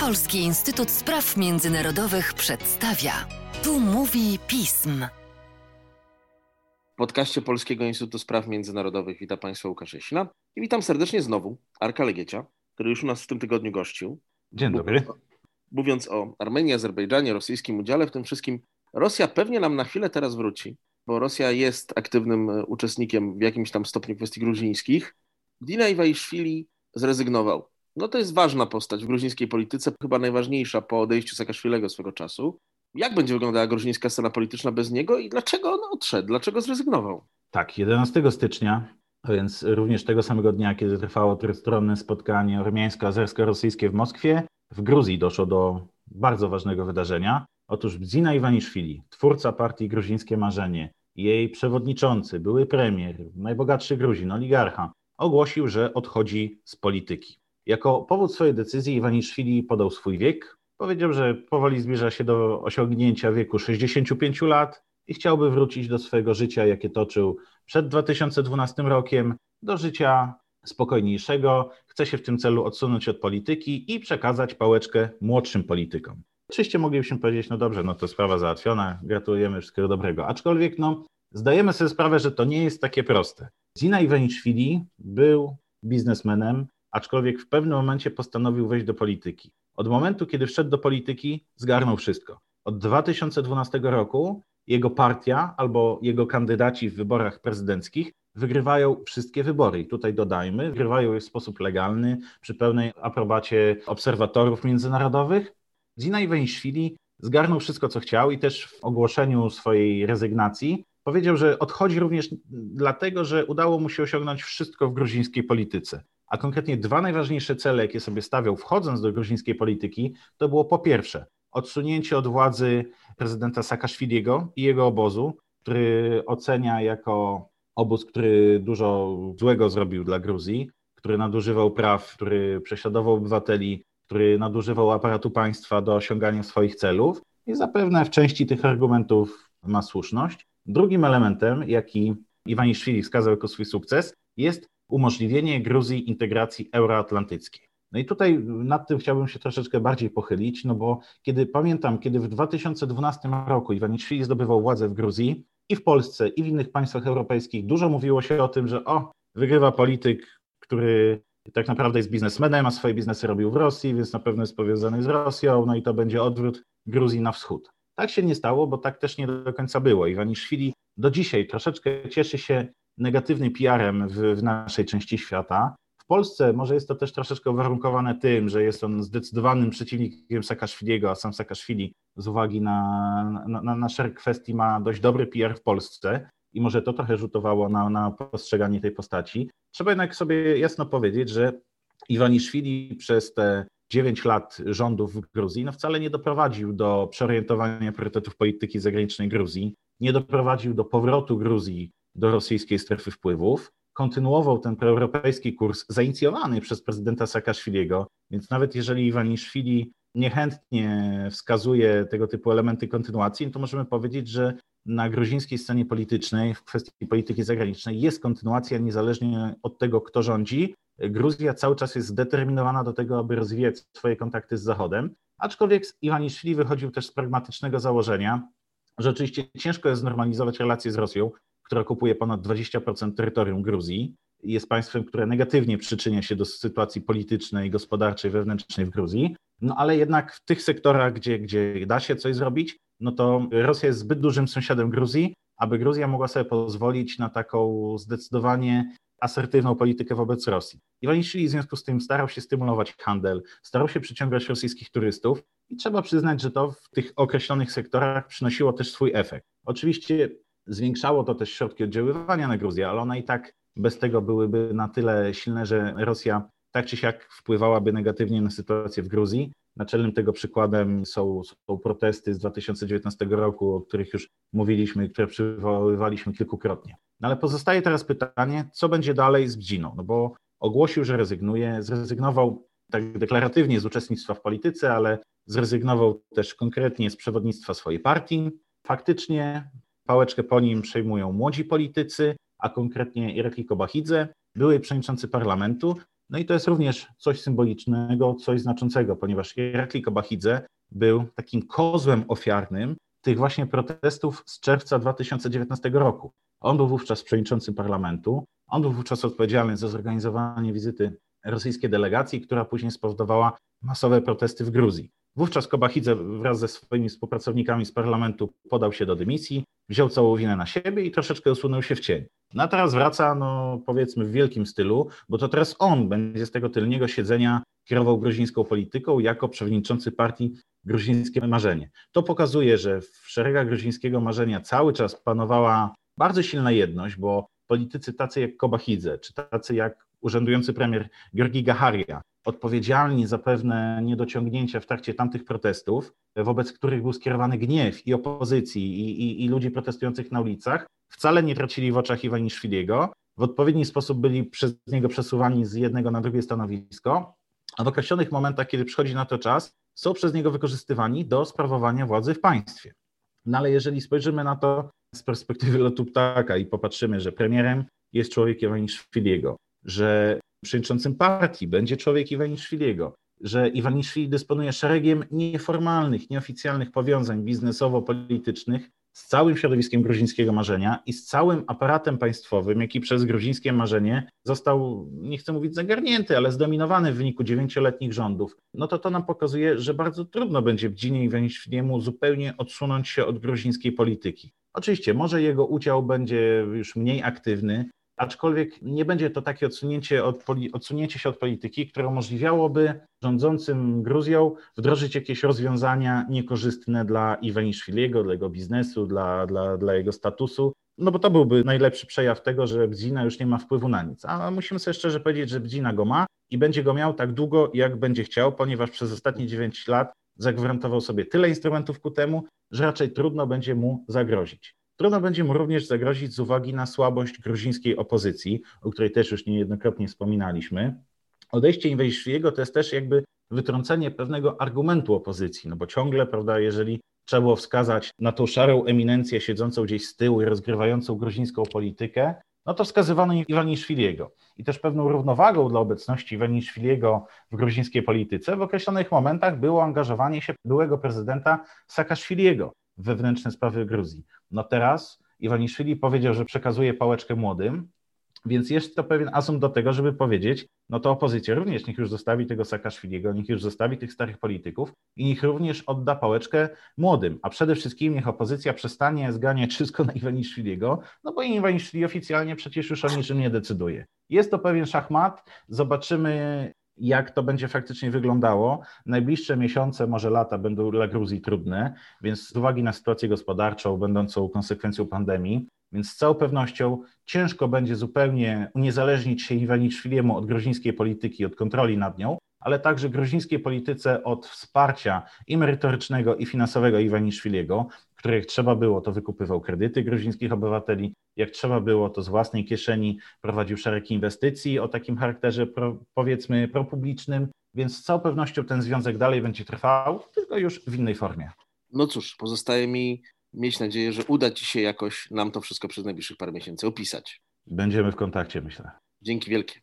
Polski Instytut Spraw Międzynarodowych przedstawia. Tu mówi pism. W podcaście Polskiego Instytutu Spraw Międzynarodowych witam Państwa Łukasz Jasina i witam serdecznie znowu Arka Legiecia, który już u nas w tym tygodniu gościł. Dzień dobry. Mówiąc o Armenii, Azerbejdżanie, rosyjskim udziale w tym wszystkim, Rosja pewnie nam na chwilę teraz wróci, bo Rosja jest aktywnym e, uczestnikiem w jakimś tam stopniu kwestii gruzińskich. Dina Iwaiszwili zrezygnował. No to jest ważna postać w gruzińskiej polityce, chyba najważniejsza po odejściu Saakaszwilego swego czasu. Jak będzie wyglądała gruzińska scena polityczna bez niego i dlaczego on odszedł? Dlaczego zrezygnował? Tak, 11 stycznia, a więc również tego samego dnia, kiedy trwało trójstronne spotkanie ormiańsko-azersko-rosyjskie w Moskwie, w Gruzji doszło do bardzo ważnego wydarzenia. Otóż Zina Iwaniszwili, twórca partii Gruzińskie Marzenie, jej przewodniczący, były premier, najbogatszy Gruzin, oligarcha, ogłosił, że odchodzi z polityki. Jako powód swojej decyzji Iwaniszwili podał swój wiek. Powiedział, że powoli zbliża się do osiągnięcia wieku 65 lat i chciałby wrócić do swojego życia, jakie toczył przed 2012 rokiem, do życia spokojniejszego. Chce się w tym celu odsunąć od polityki i przekazać pałeczkę młodszym politykom. Oczywiście moglibyśmy powiedzieć, no dobrze, no to sprawa załatwiona, gratulujemy, wszystkiego dobrego. Aczkolwiek no, zdajemy sobie sprawę, że to nie jest takie proste. Zina Iwaniszwili był biznesmenem, aczkolwiek w pewnym momencie postanowił wejść do polityki. Od momentu, kiedy wszedł do polityki, zgarnął wszystko. Od 2012 roku jego partia albo jego kandydaci w wyborach prezydenckich wygrywają wszystkie wybory. I tutaj dodajmy, wygrywają je w sposób legalny, przy pełnej aprobacie obserwatorów międzynarodowych. Zina Iwaniszwili zgarnął wszystko, co chciał i też w ogłoszeniu swojej rezygnacji powiedział, że odchodzi również dlatego, że udało mu się osiągnąć wszystko w gruzińskiej polityce. A konkretnie dwa najważniejsze cele, jakie sobie stawiał wchodząc do gruzińskiej polityki, to było po pierwsze odsunięcie od władzy prezydenta Saakaszwiliego i jego obozu, który ocenia jako obóz, który dużo złego zrobił dla Gruzji, który nadużywał praw, który prześladował obywateli, który nadużywał aparatu państwa do osiągania swoich celów i zapewne w części tych argumentów ma słuszność. Drugim elementem, jaki Iwaniszwili wskazał jako swój sukces, jest umożliwienie Gruzji integracji euroatlantyckiej. No i tutaj nad tym chciałbym się troszeczkę bardziej pochylić, no bo kiedy pamiętam, kiedy w 2012 roku Iwaniszwili zdobywał władzę w Gruzji i w Polsce, i w innych państwach europejskich, dużo mówiło się o tym, że o, wygrywa polityk, który tak naprawdę jest biznesmenem, a swoje biznesy robił w Rosji, więc na pewno jest powiązany z Rosją, no i to będzie odwrót Gruzji na wschód. Tak się nie stało, bo tak też nie do końca było. Iwaniszwili do dzisiaj troszeczkę cieszy się negatywnym PR-em w, w naszej części świata. W Polsce może jest to też troszeczkę uwarunkowane tym, że jest on zdecydowanym przeciwnikiem Saakaszwiliego, a sam Saakaszwili z uwagi na, na, na, na szereg kwestii ma dość dobry PR w Polsce i może to trochę rzutowało na, na postrzeganie tej postaci. Trzeba jednak sobie jasno powiedzieć, że Iwaniszwili przez te 9 lat rządów w Gruzji no wcale nie doprowadził do przeorientowania priorytetów polityki zagranicznej Gruzji, nie doprowadził do powrotu Gruzji do rosyjskiej strefy wpływów. Kontynuował ten proeuropejski kurs zainicjowany przez prezydenta Saakaszwiliego, więc nawet jeżeli Iwaniszwili niechętnie wskazuje tego typu elementy kontynuacji, to możemy powiedzieć, że na gruzińskiej scenie politycznej w kwestii polityki zagranicznej jest kontynuacja niezależnie od tego, kto rządzi. Gruzja cały czas jest zdeterminowana do tego, aby rozwijać swoje kontakty z Zachodem, aczkolwiek Iwaniszwili wychodził też z pragmatycznego założenia, że oczywiście ciężko jest znormalizować relacje z Rosją, która kupuje ponad 20% terytorium Gruzji. Jest państwem, które negatywnie przyczynia się do sytuacji politycznej, gospodarczej, wewnętrznej w Gruzji. No ale jednak w tych sektorach, gdzie, gdzie da się coś zrobić, no to Rosja jest zbyt dużym sąsiadem Gruzji, aby Gruzja mogła sobie pozwolić na taką zdecydowanie asertywną politykę wobec Rosji. Iwaniszwili w związku z tym starał się stymulować handel, starał się przyciągać rosyjskich turystów i trzeba przyznać, że to w tych określonych sektorach przynosiło też swój efekt. Oczywiście Zwiększało to też środki oddziaływania na Gruzję, ale one i tak bez tego byłyby na tyle silne, że Rosja tak czy siak wpływałaby negatywnie na sytuację w Gruzji. Naczelnym tego przykładem są, są protesty z 2019 roku, o których już mówiliśmy, które przywoływaliśmy kilkukrotnie. No ale pozostaje teraz pytanie, co będzie dalej z Bdziną? No bo ogłosił, że rezygnuje, zrezygnował tak deklaratywnie z uczestnictwa w polityce, ale zrezygnował też konkretnie z przewodnictwa swojej partii. Faktycznie Pałeczkę po nim przejmują młodzi politycy, a konkretnie Irakli Kobachidze, były przewodniczący parlamentu. No i to jest również coś symbolicznego, coś znaczącego, ponieważ Irakli Kobachidze był takim kozłem ofiarnym tych właśnie protestów z czerwca 2019 roku. On był wówczas przewodniczącym parlamentu, on był wówczas odpowiedzialny za zorganizowanie wizyty rosyjskiej delegacji, która później spowodowała masowe protesty w Gruzji. Wówczas Kobachidze wraz ze swoimi współpracownikami z parlamentu podał się do dymisji, wziął całą winę na siebie i troszeczkę usunął się w cień. No a teraz wraca, no powiedzmy w wielkim stylu, bo to teraz on będzie z tego tylniego siedzenia kierował gruzińską polityką jako przewodniczący partii Gruzińskie Marzenie. To pokazuje, że w szeregach gruzińskiego marzenia cały czas panowała bardzo silna jedność, bo politycy tacy jak Kobachidze, czy tacy jak urzędujący premier Georgi Gaharia, odpowiedzialni za pewne niedociągnięcia w trakcie tamtych protestów, wobec których był skierowany gniew i opozycji, i, i, i ludzi protestujących na ulicach, wcale nie tracili w oczach Iwaniszwiliego, w odpowiedni sposób byli przez niego przesuwani z jednego na drugie stanowisko, a w określonych momentach, kiedy przychodzi na to czas, są przez niego wykorzystywani do sprawowania władzy w państwie. No ale jeżeli spojrzymy na to z perspektywy lotu ptaka i popatrzymy, że premierem jest człowiek Iwaniszwiliego, że przewodniczącym partii będzie człowiek Iwaniszwiliego, że Iwaniszwili dysponuje szeregiem nieformalnych, nieoficjalnych powiązań biznesowo-politycznych z całym środowiskiem gruzińskiego marzenia i z całym aparatem państwowym, jaki przez gruzińskie marzenie został, nie chcę mówić zagarnięty, ale zdominowany w wyniku dziewięcioletnich rządów, no to to nam pokazuje, że bardzo trudno będzie w Dzinie Iwaniszwiliemu zupełnie odsunąć się od gruzińskiej polityki. Oczywiście, może jego udział będzie już mniej aktywny, aczkolwiek nie będzie to takie odsunięcie, od, odsunięcie się od polityki, które umożliwiałoby rządzącym Gruzją wdrożyć jakieś rozwiązania niekorzystne dla Iwaniszwiliego, dla jego biznesu, dla, dla, dla jego statusu, no bo to byłby najlepszy przejaw tego, że Bdzina już nie ma wpływu na nic. A musimy sobie szczerze powiedzieć, że Bdzina go ma i będzie go miał tak długo, jak będzie chciał, ponieważ przez ostatnie 9 lat zagwarantował sobie tyle instrumentów ku temu, że raczej trudno będzie mu zagrozić. Trudno będzie mu również zagrozić z uwagi na słabość gruzińskiej opozycji, o której też już niejednokrotnie wspominaliśmy. Odejście Inwejszwiego to jest też jakby wytrącenie pewnego argumentu opozycji, no bo ciągle, prawda, jeżeli trzeba było wskazać na tą szarą eminencję siedzącą gdzieś z tyłu i rozgrywającą gruzińską politykę, no to wskazywano Iwaniszwiliego. I też pewną równowagą dla obecności Iwaniszwiliego w gruzińskiej polityce w określonych momentach było angażowanie się byłego prezydenta Saakaszwiliego, wewnętrzne sprawy Gruzji. No teraz Iwaniszwili powiedział, że przekazuje pałeczkę młodym, więc jest to pewien asum do tego, żeby powiedzieć, no to opozycja również niech już zostawi tego Saakaszwiliego, niech już zostawi tych starych polityków i niech również odda pałeczkę młodym, a przede wszystkim niech opozycja przestanie zganiać wszystko na Iwaniszwiliego, no bo Iwaniszwili oficjalnie przecież już o niczym nie decyduje. Jest to pewien szachmat, zobaczymy jak to będzie faktycznie wyglądało. Najbliższe miesiące, może lata będą dla Gruzji trudne, więc z uwagi na sytuację gospodarczą, będącą konsekwencją pandemii, więc z całą pewnością ciężko będzie zupełnie uniezależnić się Iwaniszwiliemu od gruzińskiej polityki, od kontroli nad nią, ale także gruzińskiej polityce od wsparcia i merytorycznego, i finansowego Iwaniszwiliego, których trzeba było, to wykupywał kredyty gruzińskich obywateli, jak trzeba było, to z własnej kieszeni prowadził szereg inwestycji o takim charakterze pro, powiedzmy propublicznym, więc z całą pewnością ten związek dalej będzie trwał, tylko już w innej formie. No cóż, pozostaje mi mieć nadzieję, że uda Ci się jakoś nam to wszystko przez najbliższych parę miesięcy opisać. Będziemy w kontakcie, myślę. Dzięki wielkie.